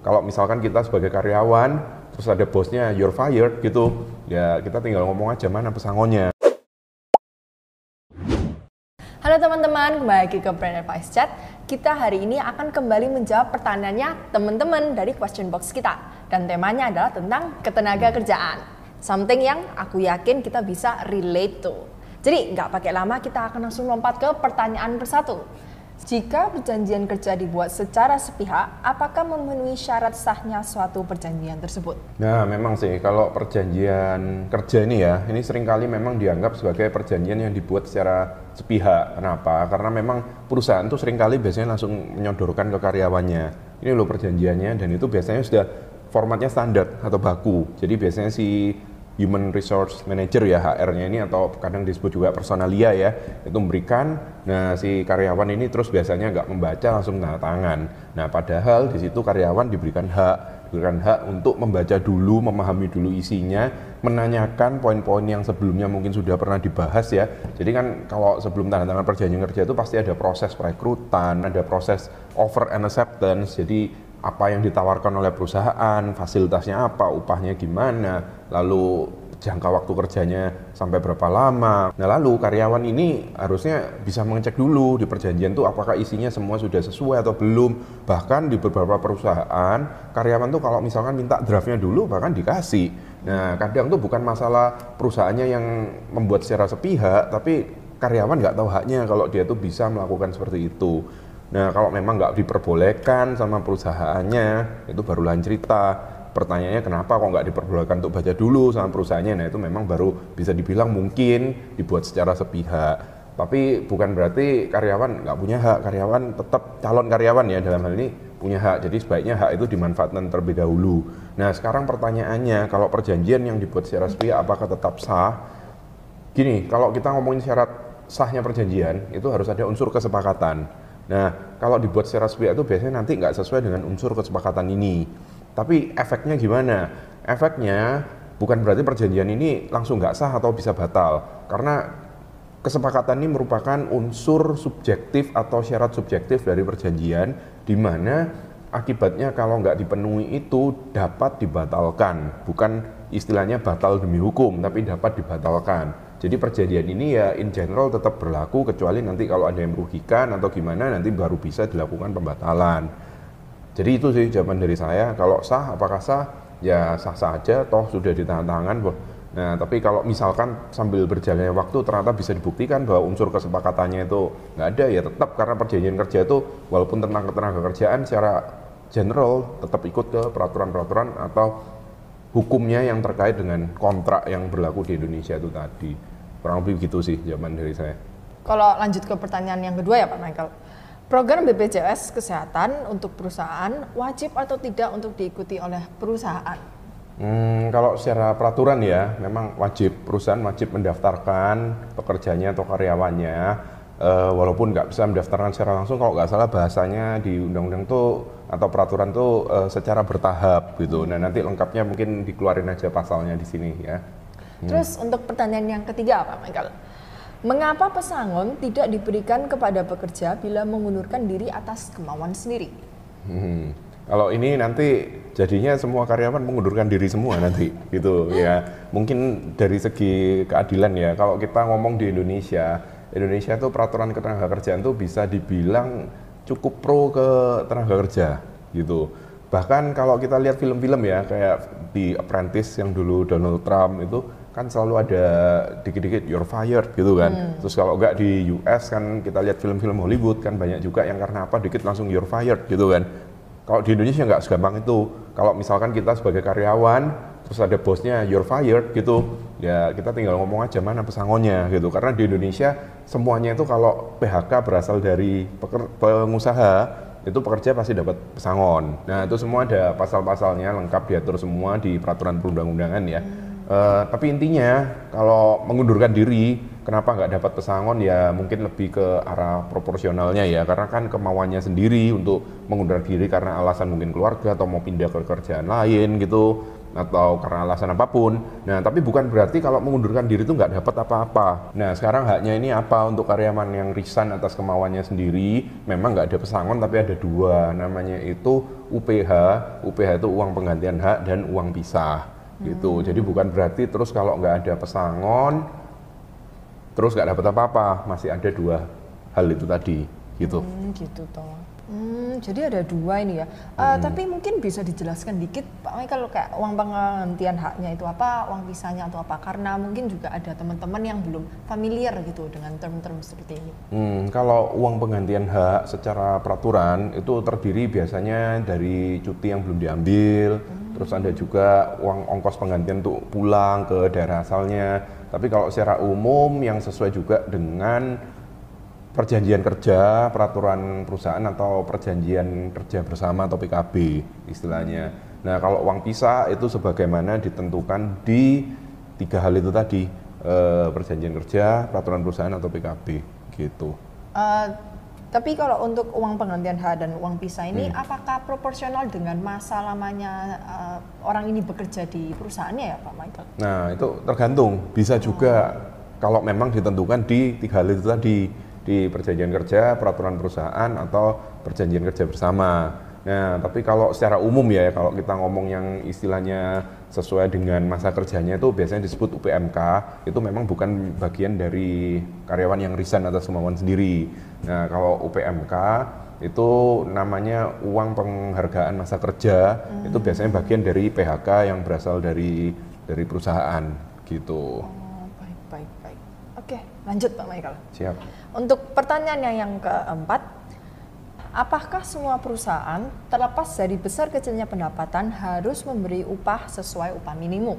Kalau misalkan kita sebagai karyawan, terus ada bosnya you're fired gitu, ya kita tinggal ngomong aja mana pesangonnya. Halo teman-teman, kembali lagi ke Brand Advice Chat. Kita hari ini akan kembali menjawab pertanyaannya teman-teman dari question box kita. Dan temanya adalah tentang ketenaga kerjaan. Something yang aku yakin kita bisa relate to. Jadi nggak pakai lama, kita akan langsung lompat ke pertanyaan persatu. Jika perjanjian kerja dibuat secara sepihak, apakah memenuhi syarat sahnya suatu perjanjian tersebut? Nah, memang sih kalau perjanjian kerja ini ya, ini sering kali memang dianggap sebagai perjanjian yang dibuat secara sepihak. Kenapa? Karena memang perusahaan tuh sering kali biasanya langsung menyodorkan ke karyawannya. Ini loh perjanjiannya dan itu biasanya sudah formatnya standar atau baku. Jadi biasanya si human resource manager ya HR-nya ini atau kadang disebut juga personalia ya itu memberikan. Nah si karyawan ini terus biasanya nggak membaca langsung tanda tangan. Nah padahal di situ karyawan diberikan hak diberikan hak untuk membaca dulu memahami dulu isinya menanyakan poin-poin yang sebelumnya mungkin sudah pernah dibahas ya. Jadi kan kalau sebelum tanda tangan perjanjian kerja itu pasti ada proses perekrutan ada proses offer and acceptance. Jadi apa yang ditawarkan oleh perusahaan, fasilitasnya apa, upahnya gimana, lalu jangka waktu kerjanya sampai berapa lama. Nah lalu karyawan ini harusnya bisa mengecek dulu di perjanjian tuh apakah isinya semua sudah sesuai atau belum. Bahkan di beberapa perusahaan karyawan tuh kalau misalkan minta draftnya dulu bahkan dikasih. Nah kadang tuh bukan masalah perusahaannya yang membuat secara sepihak, tapi karyawan nggak tahu haknya kalau dia tuh bisa melakukan seperti itu. Nah kalau memang nggak diperbolehkan sama perusahaannya, itu baru lain cerita. Pertanyaannya kenapa kok nggak diperbolehkan untuk baca dulu sama perusahaannya? Nah itu memang baru bisa dibilang mungkin dibuat secara sepihak. Tapi bukan berarti karyawan nggak punya hak. Karyawan tetap calon karyawan ya dalam hal ini punya hak. Jadi sebaiknya hak itu dimanfaatkan terlebih dahulu. Nah sekarang pertanyaannya, kalau perjanjian yang dibuat secara sepihak apakah tetap sah? Gini, kalau kita ngomongin syarat sahnya perjanjian, itu harus ada unsur kesepakatan. Nah, kalau dibuat secara sepihak itu biasanya nanti nggak sesuai dengan unsur kesepakatan ini. Tapi efeknya gimana? Efeknya bukan berarti perjanjian ini langsung nggak sah atau bisa batal. Karena kesepakatan ini merupakan unsur subjektif atau syarat subjektif dari perjanjian di mana akibatnya kalau nggak dipenuhi itu dapat dibatalkan. Bukan istilahnya batal demi hukum, tapi dapat dibatalkan. Jadi perjanjian ini ya in general tetap berlaku kecuali nanti kalau ada yang merugikan atau gimana nanti baru bisa dilakukan pembatalan. Jadi itu sih jawaban dari saya. Kalau sah apakah sah? Ya sah-sah aja toh sudah ditandatangan Nah, tapi kalau misalkan sambil berjalannya waktu ternyata bisa dibuktikan bahwa unsur kesepakatannya itu nggak ada ya tetap karena perjanjian kerja itu walaupun tentang ketenaga kerjaan secara general tetap ikut ke peraturan-peraturan atau hukumnya yang terkait dengan kontrak yang berlaku di Indonesia itu tadi. Kurang lebih begitu sih jawaban dari saya. Kalau lanjut ke pertanyaan yang kedua ya Pak Michael. Program BPJS Kesehatan untuk perusahaan wajib atau tidak untuk diikuti oleh perusahaan? Hmm, kalau secara peraturan ya, memang wajib perusahaan wajib mendaftarkan pekerjanya atau karyawannya, uh, walaupun nggak bisa mendaftarkan secara langsung. Kalau nggak salah bahasanya di undang-undang tuh atau peraturan tuh uh, secara bertahap gitu. Nah nanti lengkapnya mungkin dikeluarin aja pasalnya di sini ya. Hmm. Terus untuk pertanyaan yang ketiga apa Michael? Mengapa pesangon tidak diberikan kepada pekerja bila mengundurkan diri atas kemauan sendiri? Hmm. Kalau ini nanti jadinya semua karyawan mengundurkan diri semua nanti gitu ya. Mungkin dari segi keadilan ya. Kalau kita ngomong di Indonesia, Indonesia tuh peraturan ketenaga kerjaan tuh bisa dibilang cukup pro ke tenaga kerja gitu. Bahkan kalau kita lihat film-film ya kayak di Apprentice yang dulu Donald Trump itu kan selalu ada dikit-dikit you're fired gitu kan. Hmm. Terus kalau enggak di US kan kita lihat film-film Hollywood kan banyak juga yang karena apa dikit langsung you're fired gitu kan. Kalau di Indonesia nggak segampang itu. Kalau misalkan kita sebagai karyawan terus ada bosnya you're fired gitu, ya kita tinggal ngomong aja mana pesangonnya gitu. Karena di Indonesia semuanya itu kalau PHK berasal dari pengusaha itu pekerja pasti dapat pesangon. Nah itu semua ada pasal-pasalnya lengkap diatur semua di peraturan perundang-undangan ya. Hmm Uh, tapi intinya kalau mengundurkan diri kenapa nggak dapat pesangon ya mungkin lebih ke arah proporsionalnya ya karena kan kemauannya sendiri untuk mengundurkan diri karena alasan mungkin keluarga atau mau pindah ke kerjaan lain gitu atau karena alasan apa pun. Nah, tapi bukan berarti kalau mengundurkan diri itu nggak dapat apa-apa. Nah, sekarang haknya ini apa untuk karyawan yang resign atas kemauannya sendiri? Memang nggak ada pesangon, tapi ada dua. Namanya itu UPH. UPH itu uang penggantian hak dan uang pisah. Gitu. Hmm. Jadi bukan berarti terus kalau nggak ada pesangon, terus nggak dapat apa-apa. Masih ada dua hal itu tadi. Gitu. Hmm, gitu toh. Hmm, jadi ada dua ini ya. Uh, Tapi mungkin bisa dijelaskan dikit, Pak Michael kayak uang penggantian haknya itu apa, uang pisahnya atau apa? Karena mungkin juga ada teman-teman yang belum familiar gitu dengan term-term seperti ini. Hmm, kalau uang penggantian hak secara peraturan itu terdiri biasanya dari cuti yang belum diambil, terus ada juga uang ongkos penggantian untuk pulang ke daerah asalnya. Tapi kalau secara umum yang sesuai juga dengan perjanjian kerja, peraturan perusahaan atau perjanjian kerja bersama atau PKB istilahnya. Nah kalau uang pisah itu sebagaimana ditentukan di tiga hal itu tadi, eh, perjanjian kerja, peraturan perusahaan atau PKB gitu. Uh, tapi kalau untuk uang penggantian hak dan uang pisah ini, apakah proporsional dengan masa lamanya uh, orang ini bekerja di perusahaannya ya, Pak Michael? Nah, itu tergantung. Bisa juga kalau memang ditentukan di tiga hal itu tadi, di perjanjian kerja, peraturan perusahaan atau perjanjian kerja bersama. Nah, tapi kalau secara umum ya, kalau kita ngomong yang istilahnya sesuai dengan masa kerjanya itu biasanya disebut UPMK, itu memang bukan bagian dari karyawan yang resign atas kemauan sendiri. Nah, kalau UPMK itu namanya uang penghargaan masa kerja, itu biasanya bagian dari PHK yang berasal dari dari perusahaan gitu. Oh, baik, baik, baik. Oke, lanjut Pak Michael. Siap. Untuk pertanyaan yang keempat, apakah semua perusahaan terlepas dari besar kecilnya pendapatan harus memberi upah sesuai upah minimum?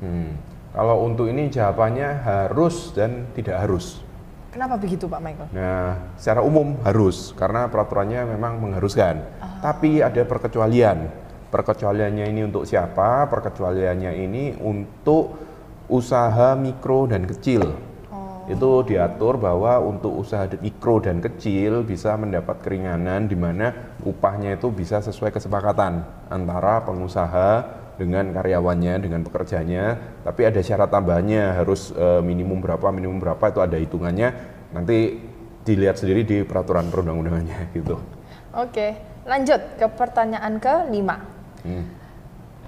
Hmm. Kalau untuk ini jawabannya harus dan tidak harus. Kenapa begitu Pak Michael? Nah, secara umum harus karena peraturannya memang mengharuskan. Tapi ada perkecualian. Perkecualiannya ini untuk siapa? Perkecualiannya ini untuk usaha mikro dan kecil. Itu diatur bahwa untuk usaha mikro dan kecil bisa mendapat keringanan di mana upahnya itu bisa sesuai kesepakatan antara pengusaha dengan karyawannya, dengan pekerjanya. Tapi ada syarat tambahannya harus eh, minimum berapa, minimum berapa itu ada hitungannya. Nanti dilihat sendiri di peraturan perundang-undangannya gitu. Oke, lanjut ke pertanyaan kelima. Hmm.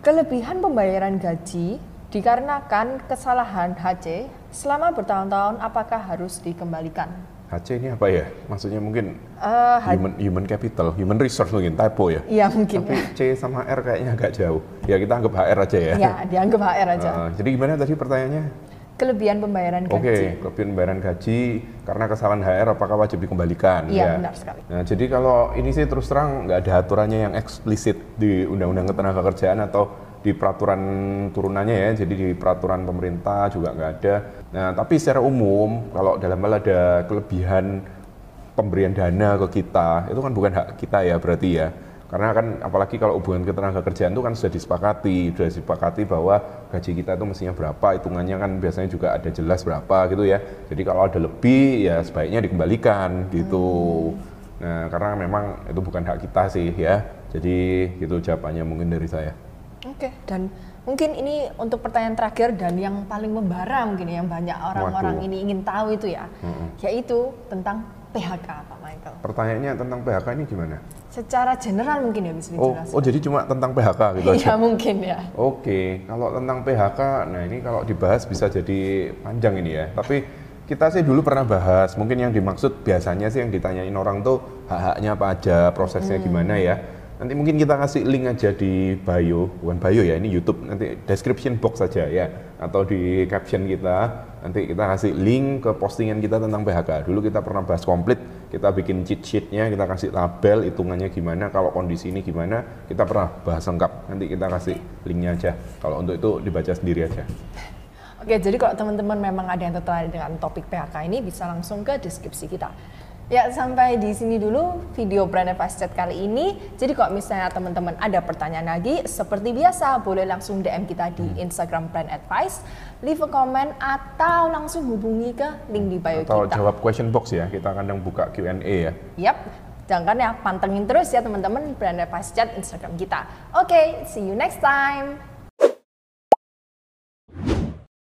Kelebihan pembayaran gaji dikarenakan kesalahan HC selama bertahun-tahun apakah harus dikembalikan? HC ini apa ya? Maksudnya mungkin Eh, H- human, human capital, human resource mungkin, typo ya? Iya mungkin Tapi C sama R kayaknya agak jauh. Ya kita anggap HR aja ya. ya. dianggap HR aja. Uh, jadi gimana tadi pertanyaannya? Kelebihan pembayaran gaji. Oke, kelebihan pembayaran gaji karena kesalahan HR apakah wajib dikembalikan? Iya, Ya. benar sekali. Nah, jadi kalau ini sih terus terang nggak ada aturannya yang eksplisit di Undang-Undang Ketenagakerjaan atau di peraturan turunannya ya, jadi di peraturan pemerintah juga nggak ada. Nah, tapi secara umum kalau dalam hal ada kelebihan pemberian dana ke kita, itu kan bukan hak kita ya berarti ya. Karena kan apalagi kalau hubungan ketenaga kerjaan itu kan sudah disepakati, sudah disepakati bahwa gaji kita itu mestinya berapa, hitungannya kan biasanya juga ada jelas berapa gitu ya. Jadi kalau ada lebih ya sebaiknya dikembalikan gitu. Nah, karena memang itu bukan hak kita sih ya. Jadi gitu jawabannya mungkin dari saya. Oke, dan mungkin ini untuk pertanyaan terakhir dan yang paling membara mungkin ya, yang banyak orang-orang ini ingin tahu itu ya, yaitu tentang PHK Pak Michael. Pertanyaannya tentang PHK ini gimana? Secara general mungkin ya bisa Oh, dijelaskan. oh jadi cuma tentang PHK gitu aja. Iya mungkin ya. Oke, kalau tentang PHK, nah ini kalau dibahas bisa jadi panjang ini ya. Tapi kita sih dulu pernah bahas, mungkin yang dimaksud biasanya sih yang ditanyain orang tuh hak-haknya apa aja, prosesnya gimana ya. Nanti mungkin kita kasih link aja di bio, bukan bio ya, ini YouTube, nanti description box saja ya, atau di caption kita, nanti kita kasih link ke postingan kita tentang PHK. Dulu kita pernah bahas komplit, kita bikin cheat sheetnya, kita kasih tabel, hitungannya gimana, kalau kondisi ini gimana, kita pernah bahas lengkap. Nanti kita kasih linknya aja, kalau untuk itu dibaca sendiri aja. Oke, jadi kalau teman-teman memang ada yang tertarik dengan topik PHK ini bisa langsung ke deskripsi kita. Ya, sampai di sini dulu video Brand Advice Chat kali ini. Jadi kalau misalnya teman-teman ada pertanyaan lagi, seperti biasa boleh langsung DM kita di Hmm. Instagram Brand Advice, leave a comment atau langsung hubungi ke link di bio Atau kita. jawab question box ya, kita kadang buka Q&A ya. Yap, jangan ya pantengin terus ya teman-teman Brand Advice Chat Instagram kita. Oke, see you next time.